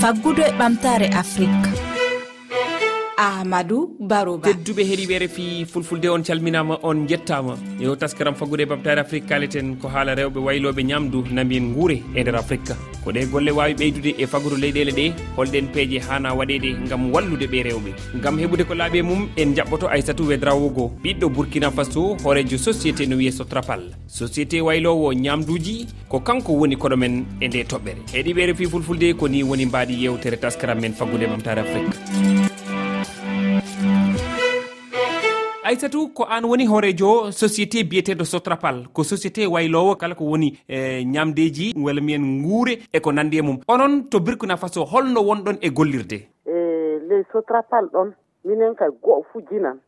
faggudu e ɓamtare afrique. Ahmadou baroba. Tedduɓe heeɗiɓe refi fulfulde on calminama on jettama. Yo taskaram faggude e ɓamtare afrique kaleten ko haala rewɓe wayloɓe ñamdu namin guure e nder afrique. ko ɗe golle wawi ɓeydude e fagru leyɗele ɗe holɗen peeje hana waɗede gam wallude ɓe rewɓe. Gam heɓude ko laaɓe mum en jaɓɓoto aissatou wedrawo go. Ɓiɗɗo burkina faso horejo société no wiye sotrapal. Société waylowo ñamduji ko kanko woni koɗomen e nde toɓɓere. Heeɗiɓe refi fulfulde ko ni woni mbaɗi yewtere taskaram men faggude mamtare afrique. aissatou ko an woni hoorejo société biyeteɗo sotrapal. Ko société waylowo kala ko woni e ñamdeji walla mbiyen guure e ko nandi e mum. Onon to burkina faso holno wonɗon e gollirde? E ley sotrapal ɗon minen kay goho fuu jinan.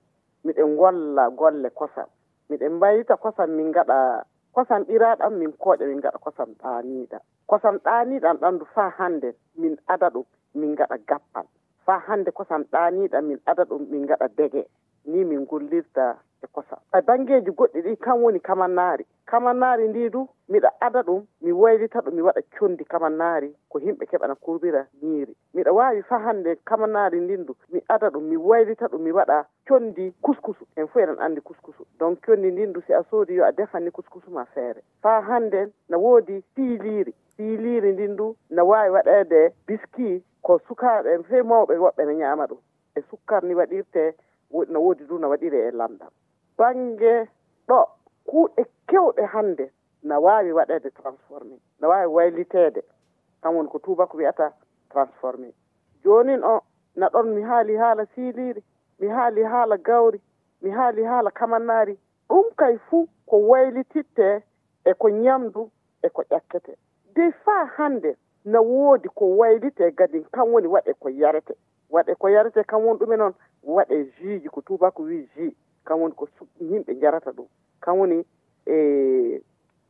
Miɗen golla golle kosam. Miɗen mbayita kosam min gaɗa kosam ɓiraɗam min kooƴa min gaɗa kosam ɗaniɗa kosam ɗaniɗam ɗandu fa hande min ada ɗum min gaɗa gappal. Fa hande kosam ɗaniɗam min ada ɗum min gaɗa dege. ni min gollirta e kosa. A bangeji goɗɗi ɗi kam woni kamannaari kamannaari ndi du miɗa ada ɗum mi waylita ɗum mi waɗa condi kamannaari ko himɓe keɓana kurbira ñiiri miɗa waawi fa hannde kamannaari ndin du mi ada ɗum mi waylita ɗum mi waɗa condi kuskusu. En fof eɗen anndi kuskusu. Donc condi ndin du si a soodi yo a defanni kuskusu ma feere. Fa hannden na woodi fiiliiri fiiliiri ndin du na waawi waɗeede biski ko sukaaɓe fe mawɓe woɓɓe ne ñaama ɗum. E sukkar ni waɗirtee no woodi du no waɗiri e lamɗam bange ɗo kuuɗe kewɗe hannde no waawi waɗeede transformé no waawi wayliteede. Tan woni ko tubako wiyata transformé joonin o na ɗon mi haali haala siiliiri mi haali haala gawri mi haali haala kamannaari ɗum kay fuu ko waylititte e ko ñamdu e ko ƴakkete. De faa hannde no woodi ko waylite gadin kan woni waɗe ko yarete. waɗe ko yarete kam woni ɗumen noon waɗe jus ji ko tubako wi jus kam woni ko yimɓe jarata ɗum. Kam woni e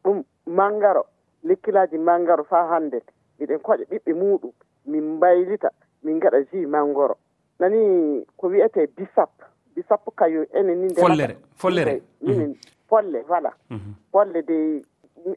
ɗum mangaro lekkilaji mangaro fa hande. Miɗen koƴa ɓiɓɓe muɗum min mbaylita min gaɗa jus mangoro. Nani ko wiyete bisap. Bisap kayo enen ni follere follere. Minen mhm. folle voilà. Mhm. Folle de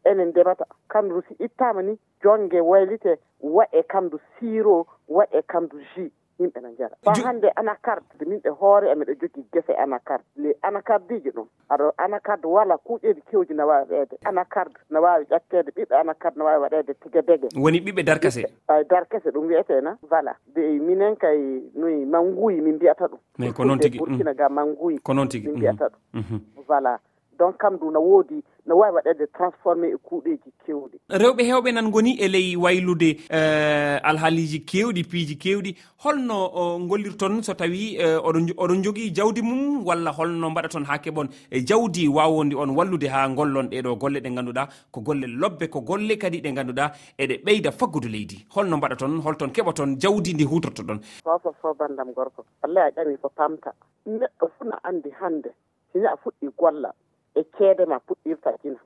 enen ndemata kamdu si ittama ni jonge waylite waɗe kamdu siro waɗe kamdu jus yimɓe no jara on hannde anacarde de min ɓe hoore ameɗo jogii gese anacarde les anacardeji ɗum aɗo anacarde wala kuuƴeeji kewji no waawi waɗeede. Anacarde no waawi ƴakkeede ɓiɓɓe anacarde no waawi waɗeede tige dege woni ɓiɓɓe darkase? Ay darkase ɗum wiyeteena voilà de minen kay noyi manguyi min mbiyata ɗum. Mais ko noon tigi burkina ga manguyi ko noon tigi min mbiyata ɗum. voilà donc kam kamdu no woodi no wawi waɗede transformé e kuuɗeji kewɗi. Rewɓe hewɓe nan goni e ley waylude uh, alhaaliji kewɗi piiji kewɗi holno uh, gollirton so tawi eh, oɗon jogii jawdi mum walla holno mbaɗaton haa keɓon e jawdi wawodi on wallude haa gollon ɗeɗo golle ɗe ngannduɗa ko golle lobbe ko golle kadi ɗe ngannduɗa eɗe ɓeyda faggudu leydi. Holno mbaɗaton holton keɓaton jawdi ndi hutortoɗon fofo fo bandam gorko wallay a ƴami ko pamta. Neɗɗo fuu no anndi hannde sini a fuɗɗi golla. e ceede ma puɗɗirta kina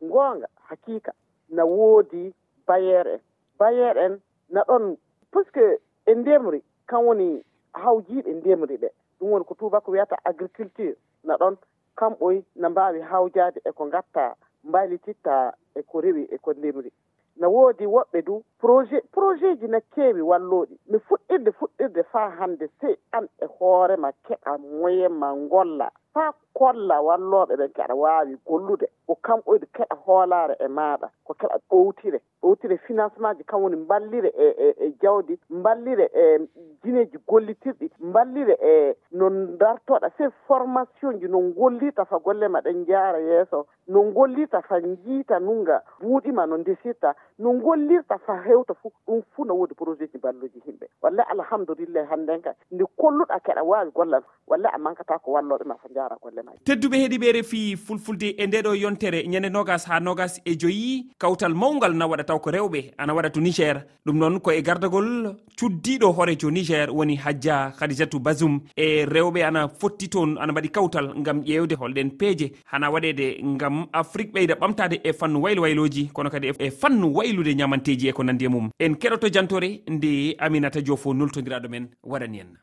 goonga hakika na woodi bayeer en bayeer en na ɗon puisque e ndemri kan woni hawjiiɓe ndemri ɓe ɗum woni ko tubako wiyata agriculture. Na ɗon kamɓoy na mbaawi hawjaade e ko ngatta mbaylititta e ko rewi e ko ndemri na woodi woɓɓe du projet projet ji na keewi wallooɗi. Mi fuɗɗirde fuɗɗirde faa hannde sey an e hoore ma keɓa moyen ma ngolla. Faa kolla walloɓe ɓe gaɗa wawi gollude ko kam ɓoyde keɗa hoolare e maɗa ko keɗa ɓowtire o financement ji kam woni mballire e, e e jawdi mballire e jineji gollitirɗi mballire e no dartoɗa se formation ji no gollirta fa golle ma ɗen jaara yeeso no gollirta fa jiita nunga buuɗima no ndesirta no gollirta fa hewta fuu ɗum fuu no woodi projet ji balluji yimɓe walla alhamdoulillahi hannden ka nde kolluɗa keɗa waawi gollal walla a mankata ko walloɓe ma fa jaara golle ma tedduɓe heeɗiɓe refi fulfulde e ndeɗo yontere ñande nogas ha nogas e joyi kawtal mawgal na waɗata taw ko rewɓe ana waɗa to niger. Ɗum noon ko e gardagol cuddiɗo hoorejo niger woni hajja khadijatou basum e rewɓe ana fotti toon ana mbaɗi kawtal ngam ƴeewde holɗen peeje. Hana waɗede ngam afrique ɓeyda ɓamtade e fannu waylo wayloji kono kadi e fannu waylude ñamanteji e ko nandi e mum. En keɗoto jantore nde aminata diofo noltodiraɗo men waɗani en.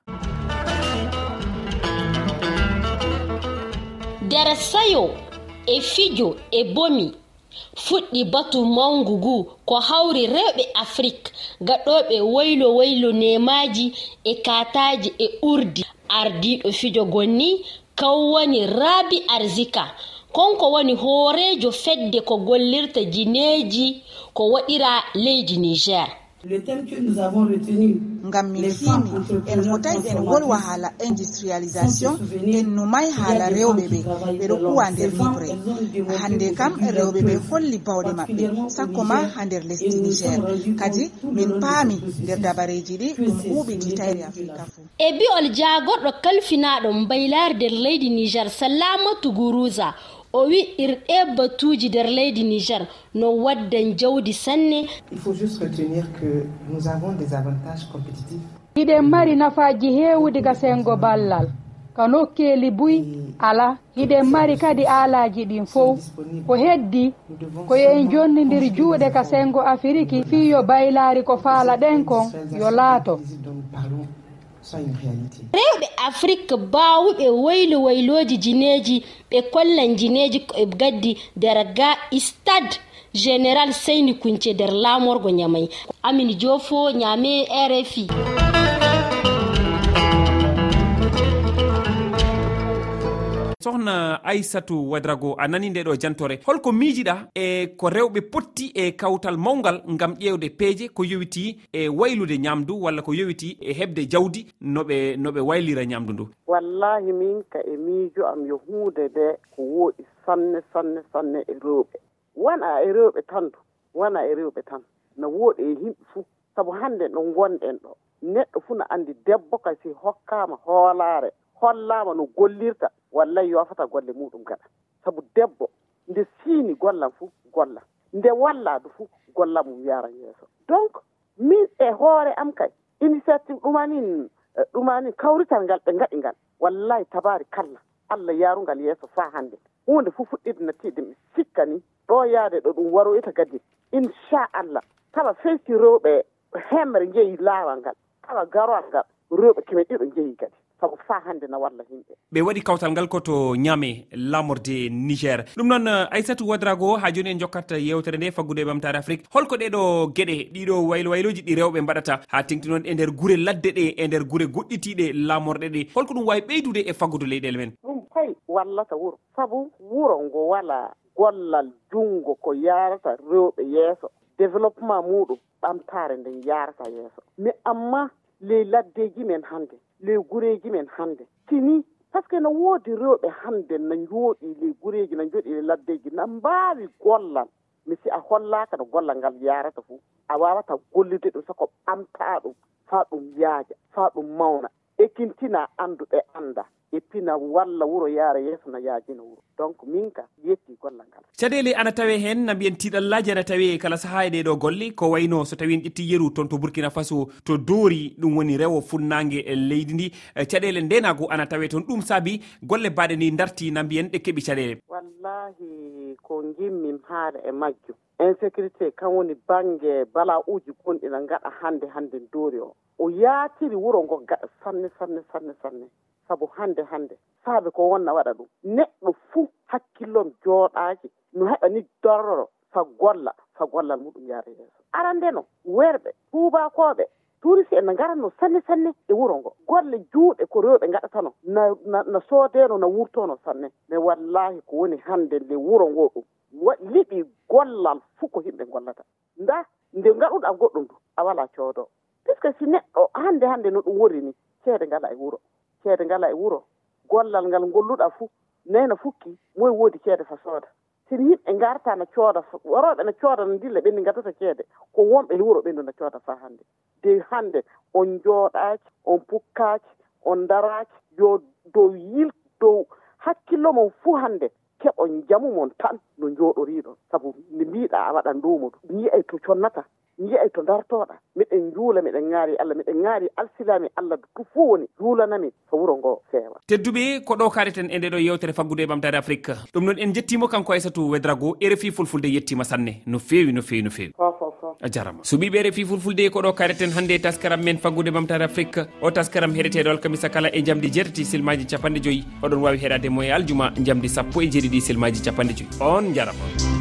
Dara sayo e fijo e bomi. fuɗɗi batu mangu ngu ko hawri rewɓe afrique. Gaɗoɓe waylo waylo nemaji e kataji e urdi. Ardiɗo fijo gonni kawwani rabi arzika. Konko woni hoorejo fedde ko gollirta jineji ko waɗira leydi niger. ngam min himi en fotay en wolwa haala industrialisation en numay haala rewɓe ɓe ɓeɗo kuwa nder libre hande kam rewɓe ɓe holli bawɗe maɓɓe sakko ma ha nder lesdi niger. kadi min paami nder dabareji ɗi ɗum huuɓi titayre africa fuu e bi'ol jaagoɗɗo kalfinaɗo mbaylar nder leydi niger salamatu gurusa o wi irɗe batuji nder leydi niger no waddan jawdi sanne. Hiɗen mari nafaji heewi diga sengo ballal. Ka nokkeeli buy ala hiɗen mari kadi aalaji ɗin fof ko heddi ko yo en jonnidiri juuɗe ka sengo afrique fii yo baylaari ko faala ɗen kon yo laato. rewɓe afrique baawuɓe woylo wayloji jineji ɓe kollan jineji koɓe gaddi nder ga stade général seyni kunce nder laamorgo ñamayi amini jofo ñame rfi sohna aissatou wadrago a nani nde ɗo jantore. Holko miijiɗa e ko rewɓe potti e kawtal mawgal ngam ƴeewde peeje ko yowiti e waylude ñamdu walla ko yowiti e heɓde jawdi noɓe noɓe waylira ñamdu ndu. Wallahi min ka e miijo am yo huunde nde ko wooɗi sanne sanne sanne e rewɓe. Wona e rewɓe tan du wona e rewɓe tan. No wooɗi e yimɓe fuu. Sabu hannde ɗo gonɗen ɗo neɗɗo fuu no anndi debbo kasi hokkaama hoolaare hollaama no gollirta. wallay yofata golle muɗum gaɗa saabu debbo nde siini gollam fuu golla. Nde walladu fuu golla mum yaran yeeso. Donc min e hoore am kay initiative ɗumanin e ɗumanin kawrital ngal ɓe gaɗi ngal. Wallay tabari kalla allah yarungal yeeso faa hannde. Hunde fof fuɗɗiɗi nattiide mi sikka ni ɗo yaade ɗo ɗum waroyta gadi inchallah tawa feyti rewɓe hemre njeyi laawal ngal tawa garowal ngal rewɓe keme ɗiɗo njeyi kadi. sabu fa hannde no walla yimɓe. Ɓe waɗi kawtal ngal koto ñaame lamorde niger. Ɗum noon eh, aissatou wadrago ha joni en jokkat yewtere nde faggude e ɓamtare afrique holko ɗeɗo gueɗe ɗiɗo waylo wayloji ɗi rewɓe mbaɗata. Ha tengti noon e nder guure ladde ɗe e nder guure goɗɗitiɗe lamorɗe ɗe. Holko ɗum wawi ɓeydude e faggude leyɗele men. Ɗum fayi wallata wuro. Sabu wuro ngo wala gollal junngo ko yarata rewɓe yeeso. Développement muɗum ɓamtare nden yarata yeeso. Mais amma ley laddeji men hannde ley gureji men hannde tini par ce que no woodi rewɓe hannde no jooɗi ley gureji no jooɗi ley laddeji no mbaawi gollal. Mi si a hollaka no gollal ngal yarata fuu. A wawata gollide ɗum soko ɓamta ɗum faa ɗum yaaja faa ɗum mawna. Ekintina annduɓe annda. eppina walla wuro yaara yeeso no yaajino wuro. Donc min ka yetti gollal ngal. Caɗele ana tawe hen na mbiyen tiɗallaji ana tawe kala saaha e ɗeɗo golle ko wayno so tawi en ƴetti yeru toon to burkina faso to doori ɗum woni rewo funnague e leydi ndi. Eh, caɗele ndenago ana tawe toon ɗum saabi golle baɗe ni darti na mbiyen ɗe keeɓi caɗele wallahi ko gimmin haala e majjum insécurité kan woni bange bala uji gonɗi no gaɗa hande hande doori o o yaatiri wuro ngo gaɗa sanne sanne sanne sanne. sabu hande hande saabe ko wonna waɗa ɗum. Neɗɗo fuu hakkillom jooɗaaki no heɓa ni dorroro fa golla fa gollal muɗum yaara yeeso. Aran ndeno werɓe tuubakoɓe touriste en ne ngaratno sanne sanne e wuro ngo. Golle juuɗe ko rewɓe gaɗatano na, na, na soodeno na wurtono sanne. Mais wallahi ko woni hannde nde wuro ngo ɗum. Wa liɓi gollal fuu ko yimɓe gollata nda nde gaɗuɗa goɗɗum du a wala coodo puisque si neɗɗo hannde hannde no ɗum wori ni ceede ngala e wuro. ceede ngala e wuro. Gollal ngal golluɗa fuu. Nayno fukki moye woodi ceede fa sooda. Sino yimɓe garta no cooda worooɓe no cooda no dilla ɓenni gaddata ceede. Ko wonɓe e wuro ɓendu no cooda fa hannde. De hannde on jooɗaaki on pukkaaki on daraaki yo dow yil dow hakkillo mon fuu hannde keɓon jamu mon tan no jooɗoriiɗon sabu nde mbiɗa a waɗan dow muɗum yiya to connata. jiya to dartoɗa miɗen juula miɗen ŋaari allah miɗen ŋaari alsilami allah tu fo woni juulanami so wuro ngo feewa. Tedduɓe ko ɗo kaareten e nde ɗo yewtere faggude e ɓamtare afrique. Ɗum noon en jettimo kanko aissatou wedrago rfi fulfulde yettima sanne. No feewi no fewi no feewi. A jarama. Suɓiɓe rfi fulfulde ko ɗo kaareten hannde e taskaram men faggude ɓamtare afrique. O taskaram heɗeteɗo alkamisa kala e jamdi jeetati silmaji capanɗe joyyi oɗon wawi heɗademo e aljuma jamdi sappo e jeeɗiɗi silmaji capanɗe joyyi on jarama